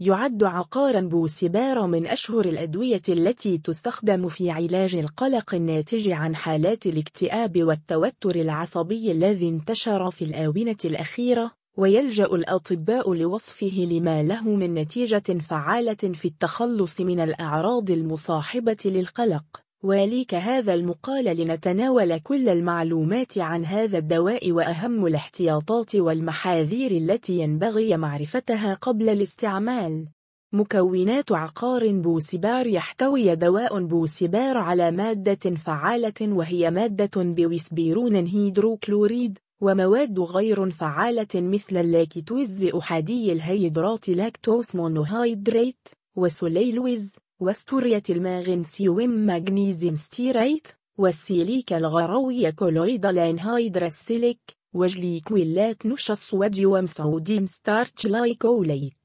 يعد عقارا بوسبار من أشهر الأدوية التي تستخدم في علاج القلق الناتج عن حالات الاكتئاب والتوتر العصبي الذي انتشر في الآونة الأخيرة ويلجأ الأطباء لوصفه لما له من نتيجة فعالة في التخلص من الأعراض المصاحبة للقلق. وليك هذا المقال لنتناول كل المعلومات عن هذا الدواء وأهم الاحتياطات والمحاذير التي ينبغي معرفتها قبل الاستعمال. مكونات عقار بوسبار يحتوي دواء بوسبار على مادة فعالة وهي مادة بوسبيرون هيدروكلوريد ومواد غير فعالة مثل اللاكتوز أحادي الهيدرات lactose monohydrate وسليلوز وستيرات الماغنسيوم magnesium stearate والسيليك الغروي colloidal anhydrous silica وجليكولات نشا الصوديوم sodium starch glycolate.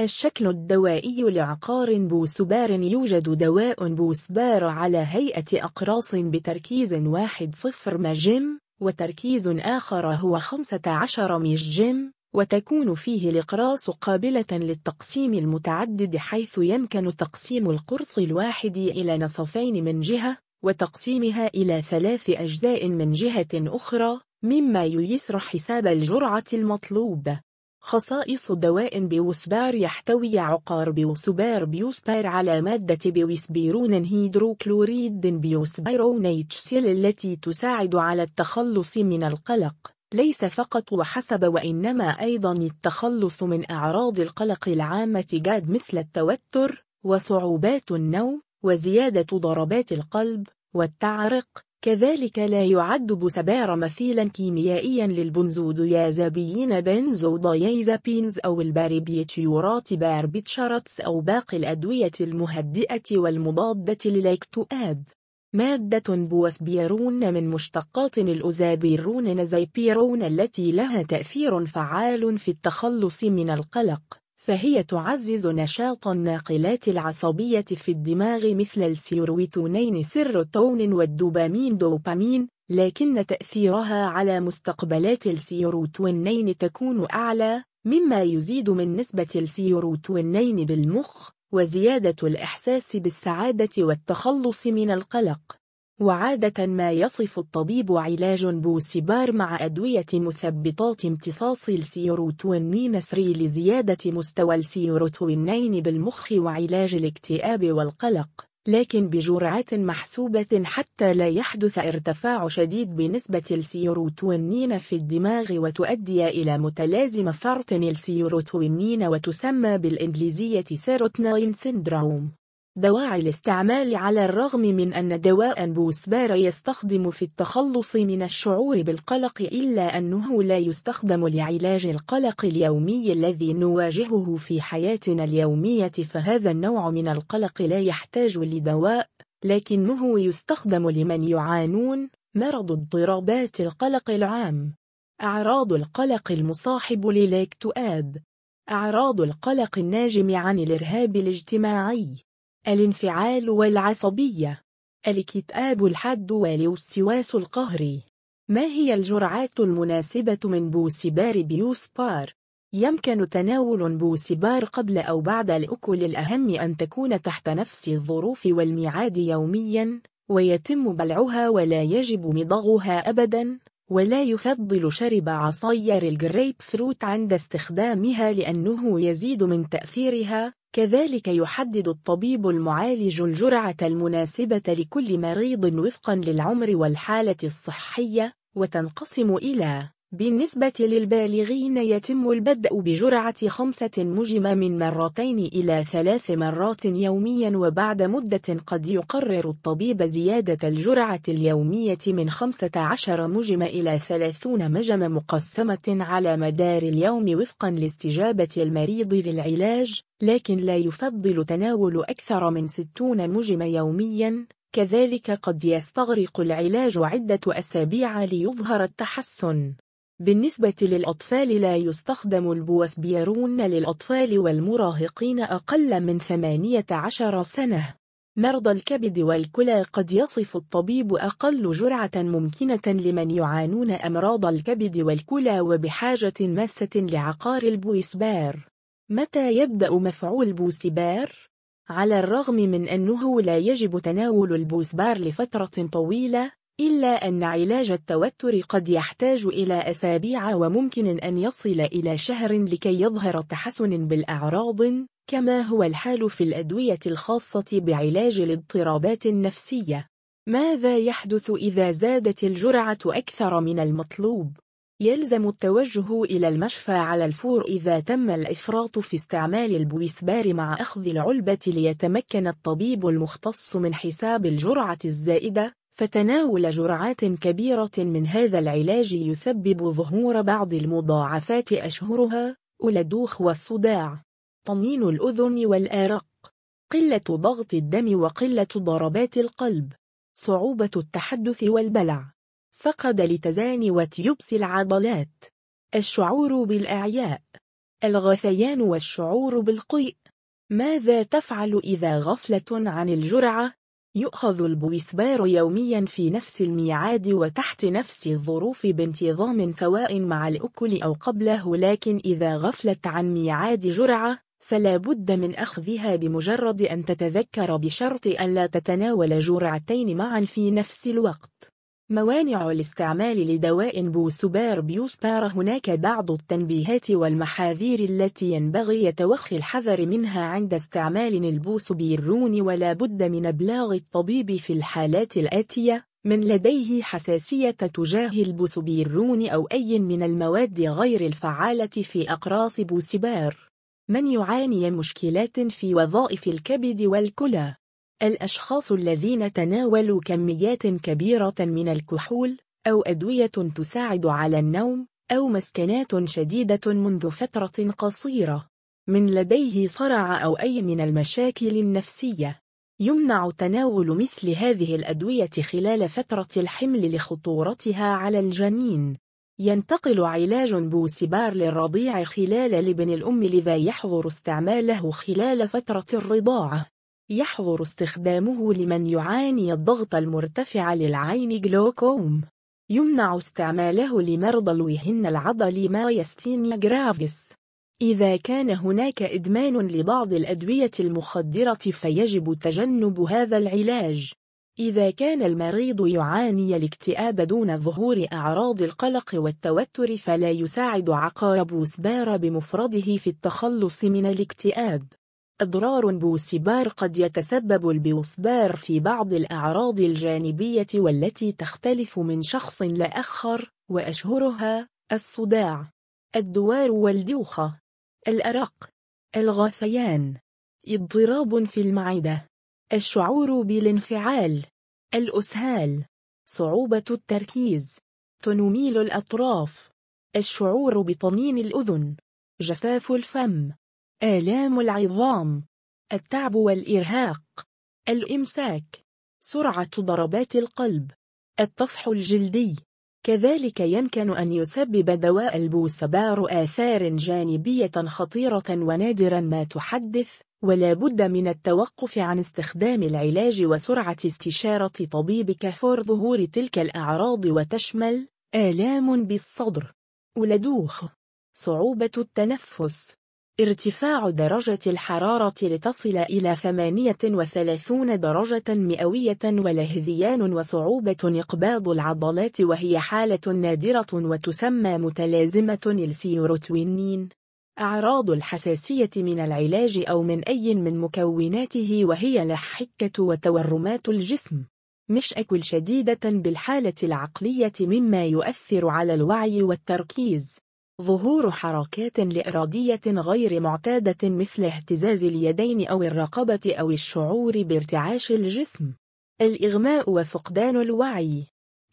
الشكل الدوائي لعقار بوسبار يوجد دواء بوسبار على هيئة أقراص بتركيز واحد صفر مجم وتركيز آخر هو 15 مجم وتكون فيه الإقراص قابلة للتقسيم المتعدد حيث يمكن تقسيم القرص الواحد إلى نصفين من جهة وتقسيمها إلى ثلاث أجزاء من جهة أخرى مما ييسر حساب الجرعة المطلوبة خصائص دواء بيوسبار يحتوي عقار بيوسبار Buspar على مادة بيوسبيرون هيدروكلوريد buspirone التي تساعد على التخلص من القلق. ليس فقط وحسب وإنما أيضا التخلص من أعراض القلق العام GAD مثل التوتر وصعوبات النوم وزيادة ضربات القلب والتعرق كذلك لا يعد بوسبار مثيلا كيميائيا للبنزوديازابيين benzodiazepines أو الباربيتيورات barbiturates أو باقي الأدوية المهدئة والمضادة للاكتئاب. مادة بوسبيرون من مشتقات الأزابيرون azapirone التي لها تأثير فعال في التخلص من القلق فهي تعزز نشاط الناقلات العصبية في الدماغ مثل السيروتونين سيروتون والدوبامين دوبامين لكن تأثيرها على مستقبلات السيروتونين تكون أعلى مما يزيد من نسبة السيروتونين بالمخ وزيادة الإحساس بالسعادة والتخلص من القلق. وعادة ما يصف الطبيب علاج بوسبار مع أدوية مثبطات امتصاص السيروتونين SSRI لزيادة مستوى السيروتونين بالمخ وعلاج الاكتئاب والقلق. لكن بجرعات محسوبة حتى لا يحدث ارتفاع شديد بنسبة السيروتونين في الدماغ وتؤدي إلى متلازم فرط السيروتونين وتسمى بالإنجليزية serotonin syndrome دواعي الاستعمال على الرغم من أن دواء بوسبار يستخدم في التخلص من الشعور بالقلق إلا أنه لا يستخدم لعلاج القلق اليومي الذي نواجهه في حياتنا اليومية فهذا النوع من القلق لا يحتاج لدواء لكنه يستخدم لمن يعانون مرض اضطرابات القلق العام. أعراض القلق المصاحب للاكتئاب. أعراض القلق الناجم عن الإرهاب الاجتماعي. الانفعال والعصبية. الكتاب الحاد والوسواس القهري. ما هي الجرعات المناسبة من بوسبار بيوسبار؟ يمكن تناول بوسبار قبل أو بعد الأكل الأهم أن تكون تحت نفس الظروف والميعاد يومياً ويتم بلعها ولا يجب مضغها أبداً. ولا يفضل شرب عصير الجريب فروت عند استخدامها لأنه يزيد من تأثيرها كذلك يحدد الطبيب المعالج الجرعة المناسبة لكل مريض وفقا للعمر والحالة الصحية وتنقسم إلى بالنسبة للبالغين يتم البدء بجرعة خمسة مجمة من مرتين إلى ثلاث مرات يوميا وبعد مدة قد يقرر الطبيب زيادة الجرعة اليومية من 15 مجمة إلى 30 مجمة مقسمة على مدار اليوم وفقا لاستجابة المريض للعلاج لكن لا يفضل تناول أكثر من 60 مجمة يوميا. كذلك قد يستغرق العلاج عدة أسابيع ليظهر التحسن. بالنسبة للأطفال لا يستخدم البوسبيرون للأطفال والمراهقين أقل من 18 سنة مرضى الكبد والكلى قد يصف الطبيب أقل جرعة ممكنة لمن يعانون أمراض الكبد والكلى وبحاجة ماسة لعقار البويسبار متى يبدأ مفعول بوسبار؟ على الرغم من أنه لا يجب تناول البوسبار لفترة طويلة إلا أن علاج التوتر قد يحتاج إلى أسابيع وممكن أن يصل إلى شهر لكي يظهر تحسن بالأعراض كما هو الحال في الأدوية الخاصة بعلاج الاضطرابات النفسية ماذا يحدث إذا زادت الجرعة أكثر من المطلوب؟ يلزم التوجه إلى المشفى على الفور إذا تم الإفراط في استعمال البويسبار مع أخذ العلبة ليتمكن الطبيب المختص من حساب الجرعة الزائدة فتناول جرعات كبيرة من هذا العلاج يسبب ظهور بعض المضاعفات أشهرها الدوخ والصداع طمين الأذن والآرق قلة ضغط الدم وقلة ضربات القلب صعوبة التحدث والبلع. فقد لتزان وتيبس العضلات. الشعور بالأعياء. الغثيان والشعور بالقيء. ماذا تفعل إذا غفلة عن الجرعة؟ يؤخذ البويسبار يوميا في نفس الميعاد وتحت نفس الظروف بانتظام سواء مع الأكل أو قبله لكن إذا غفلت عن ميعاد جرعة فلا بد من أخذها بمجرد أن تتذكر بشرط ألا تتناول جرعتين معا في نفس الوقت. موانع الاستعمال لدواء بوسبار بيوسبار هناك بعض التنبيهات والمحاذير التي ينبغي يتوخي الحذر منها عند استعمال البوسبيرون ولا بد من إبلاغ الطبيب في الحالات الآتية من لديه حساسية تجاه البوسبيرون أو أي من المواد غير الفعالة في أقراص بوسبار. من يعاني مشكلات في وظائف الكبد والكلى؟ الأشخاص الذين تناولوا كميات كبيرة من الكحول أو أدوية تساعد على النوم أو مسكنات شديدة منذ فترة قصيرة. من لديه صرع أو أي من المشاكل النفسية. يمنع تناول مثل هذه الأدوية خلال فترة الحمل لخطورتها على الجنين. ينتقل علاج بوسبار للرضيع خلال لبن الأم لذا يحظر استعماله خلال فترة الرضاعة. يحظر استخدامه لمن يعاني الضغط المرتفع للعين جلوكوم. يمنع استعماله لمرضى الوهن العضلي myasthenia gravis. إذا كان هناك إدمان لبعض الأدوية المخدرة فيجب تجنب هذا العلاج. إذا كان المريض يعاني الاكتئاب دون ظهور أعراض القلق والتوتر فلا يساعد عقار بوسبار بمفرده في التخلص من الاكتئاب. أضرار بوسبار قد يتسبب البوسبار في بعض الأعراض الجانبية والتي تختلف من شخص لآخر وأشهرها الصداع الدوار والدوخة الأرق الغثيان اضطراب في المعدة الشعور بالانفعال الأسهال صعوبة التركيز تنميل الأطراف الشعور بطنين الأذن جفاف الفم. آلام العظام التعب والإرهاق الإمساك سرعة ضربات القلب الطفح الجلدي. كذلك يمكن أن يسبب دواء البوسبار آثار جانبية خطيرة ونادرا ما تحدث ولا بد من التوقف عن استخدام العلاج وسرعة استشارة طبيبك فور ظهور تلك الأعراض وتشمل آلام بالصدر والدوخة صعوبة التنفس. ارتفاع درجة الحرارة لتصل إلى 38 درجة مئوية والهذيان وصعوبة انقباض العضلات وهي حالة نادرة وتسمى متلازمة السيروتونين أعراض الحساسية من العلاج أو من أي من مكوناته وهي الحكة وتورمات الجسم. مشأكل شديدة بالحالة العقلية مما يؤثر على الوعي والتركيز. ظهور حركات لإرادية غير معتادة مثل اهتزاز اليدين أو الرقبة أو الشعور بارتعاش الجسم. الإغماء وفقدان الوعي.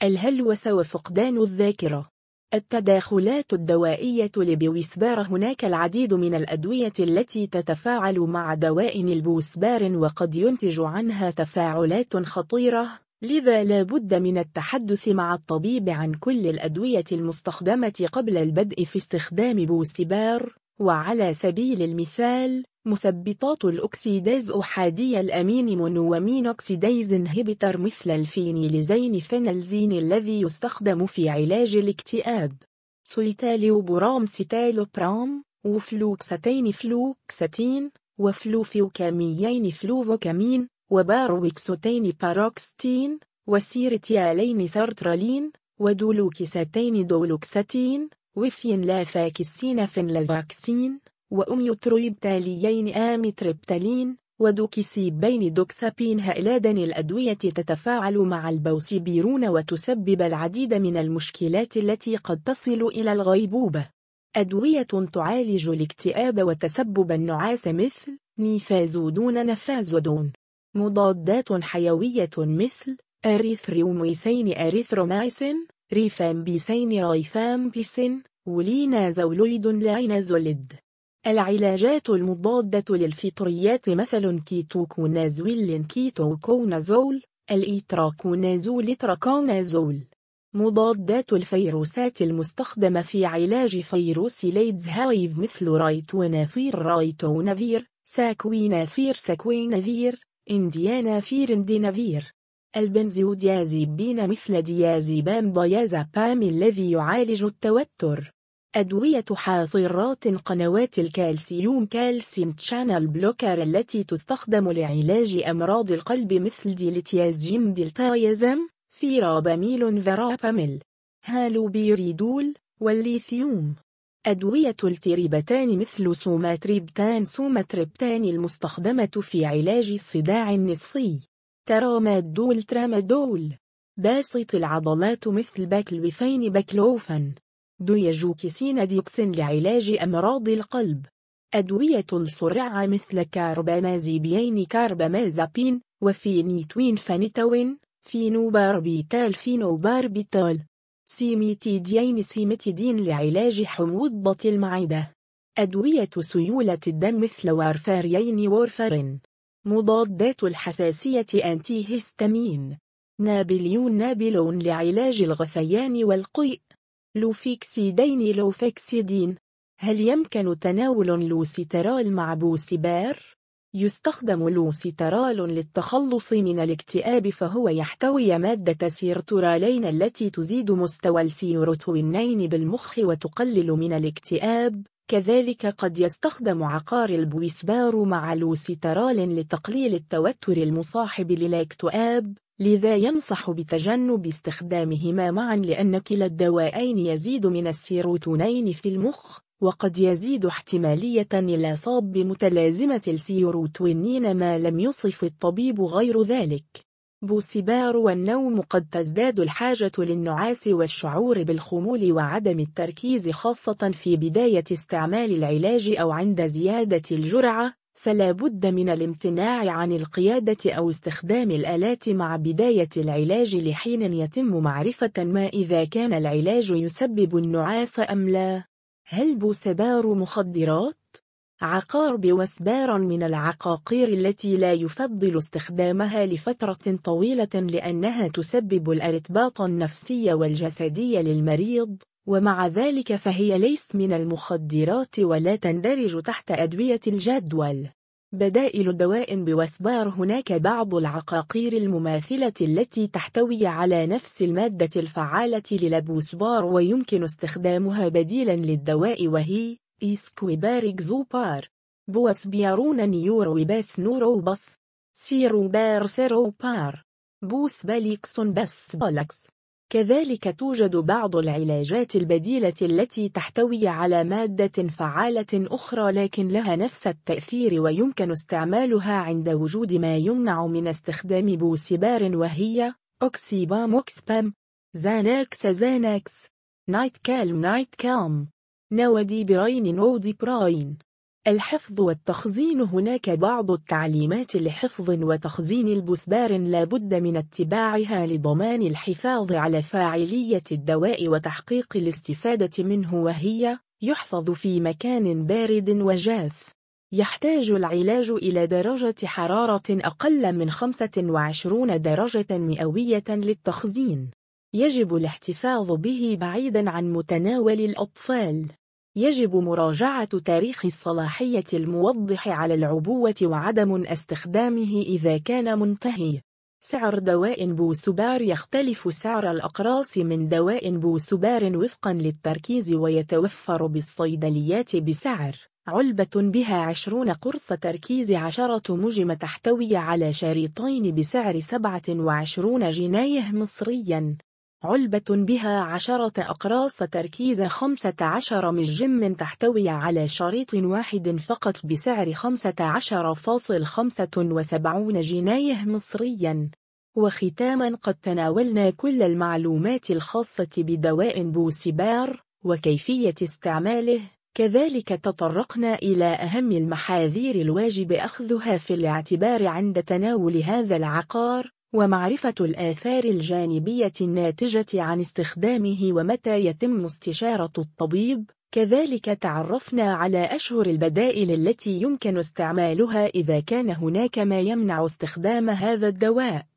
الهلوس وفقدان الذاكرة. التداخلات الدوائية لبويسبار هناك العديد من الأدوية التي تتفاعل مع دواء البوسبار وقد ينتج عنها تفاعلات خطيرة. لذا لا بد من التحدث مع الطبيب عن كل الأدوية المستخدمة قبل البدء في استخدام بوسبار وعلى سبيل المثال مثبطات الأكسيداز أحادي الأمين monoamine oxidase inhibitor مثل الفينيلزين phenelzine الذي يستخدم في علاج الاكتئاب. سيتالوبرام citalopram وفلوكستين فلوكستين وفلوفوكسامين fluvoxamine وباروكستين paroxetine وسيرتيالين سرترالين ودولوكستين duloxetine وفينلافاكسين venlafaxine وأميتريبتالين amitriptyline ودوكسيبين doxepin هؤلاء الأدوية تتفاعل مع البوسبيرون وتسبب العديد من المشكلات التي قد تصل إلى الغيبوبة أدوية تعالج الاكتئاب وتسبب النعاس مثل نيفازودون nefazodone مضادات حيوية مثل أريثريوميسين أريثرومايسين ريفامبيسين رايفامبيسين ولينازوليد linezolid العلاجات المضادة للفطريات مثل كيتوكونازول كيتوكونازول الإيتراكونازول itraconazole. مضادات الفيروسات المستخدمة في علاج فيروس الإيدز HIV مثل رايتونافير ritonavir ساكوينافير saquinavir. إنديانافير indinavir البنزوديازيبين مثل ديازيبام ديازابام الذي يعالج التوتر. أدوية حاصرات قنوات الكالسيوم calcium channel blocker التي تستخدم لعلاج أمراض القلب مثل ديلتيازيم diltiazem فيراباميل verapamil. هالوبيريدول والليثيوم. أدوية التريبتان مثل سوماتريبتان سوماتريبتان المستخدمة في علاج الصداع النصفي. ترامادول. tramadol باسط العضلات مثل باكلوفين baclofen. ديجوكسين ديوكسين لعلاج أمراض القلب. أدوية الصرع مثل كاربامازيبيين كاربامازابين وفينيتوين فانيتوين فينوباربيتال فينوباربيتال. سيميتيدين cimetidine لعلاج حموضة المعدة. أدوية سيولة الدم مثل وارفارين warfarin مضادات الحساسية antihistamine نابليون نابلون لعلاج الغثيان والقيء. لوفيكسيدين لوفيكسيدين. هل يمكن تناول لوسيترال مع بوسيبار؟ يستخدم لوسيترال للتخلص من الاكتئاب فهو يحتوي مادة سيرتورالين التي تزيد مستوى السيروتونين بالمخ وتقلل من الاكتئاب. كذلك قد يستخدم عقار البويسبار مع لوسيترال لتقليل التوتر المصاحب للاكتئاب لذا ينصح بتجنب استخدامهما معا لأن كلا الدوائين يزيد من السيروتونين في المخ. وقد يزيد احتمالية الإصاب بمتلازمة السيروتونين ما لم يصف الطبيب غير ذلك. بوسبار والنوم قد تزداد الحاجة للنعاس والشعور بالخمول وعدم التركيز خاصة في بداية استعمال العلاج أو عند زيادة الجرعة فلا بد من الامتناع عن القيادة أو استخدام الآلات مع بداية العلاج لحين يتم معرفة ما إذا كان العلاج يسبب النعاس أم لا. هل بوسبار مخدرات؟ عقار بوسبار من العقاقير التي لا يفضل استخدامها لفترة طويلة لأنها تسبب الأرتباط النفسي والجسدي للمريض ومع ذلك فهي ليست من المخدرات ولا تندرج تحت أدوية الجدول بدائل دواء بوسبار هناك بعض العقاقير المماثلة التي تحتوي على نفس المادة الفعالة للبوسبار ويمكن استخدامها بديلا للدواء وهي إسكويباريكزوبار بوسبيارون نيوروباس نوروباس. سيروبار سيروبار. بوس باليكسون بس بالكس كذلك توجد بعض العلاجات البديلة التي تحتوي على مادة فعالة أخرى لكن لها نفس التأثير ويمكن استعمالها عند وجود ما يمنع من استخدام بوسبار وهي أوكسيبام أوكسبام زاناكس زاناكس نايت كالم نايت كالم نودي براين نودي براين. الحفظ والتخزين. هناك بعض التعليمات لحفظ وتخزين البسبار لا بد من اتباعها لضمان الحفاظ على فاعلية الدواء وتحقيق الاستفادة منه وهي يحفظ في مكان بارد وجاف. يحتاج العلاج إلى درجة حرارة أقل من 25 درجة مئوية للتخزين. يجب الاحتفاظ به بعيدا عن متناول الأطفال. يجب مراجعة تاريخ الصلاحية الموضح على العبوة وعدم استخدامه إذا كان منتهي. سعر دواء بوسبار يختلف سعر الأقراص من دواء بوسبار وفقا للتركيز ويتوفر بالصيدليات بسعر. علبة بها عشرون قرص تركيز عشرة مجم تحتوي على شريطين بسعر سبعة وعشرون جنيه مصريا. علبة بها عشرة أقراص تركيز خمسة عشر مجم تحتوي على شريط واحد فقط بسعر خمسة عشر فاصل خمسة وسبعون جنيه مصريا. وختاما قد تناولنا كل المعلومات الخاصة بدواء بوسبار وكيفية استعماله. كذلك تطرقنا إلى أهم المحاذير الواجب أخذها في الاعتبار عند تناول هذا العقار. ومعرفة الآثار الجانبية الناتجة عن استخدامه ومتى يتم استشارة الطبيب. كذلك تعرفنا على أشهر البدائل التي يمكن استعمالها إذا كان هناك ما يمنع استخدام هذا الدواء.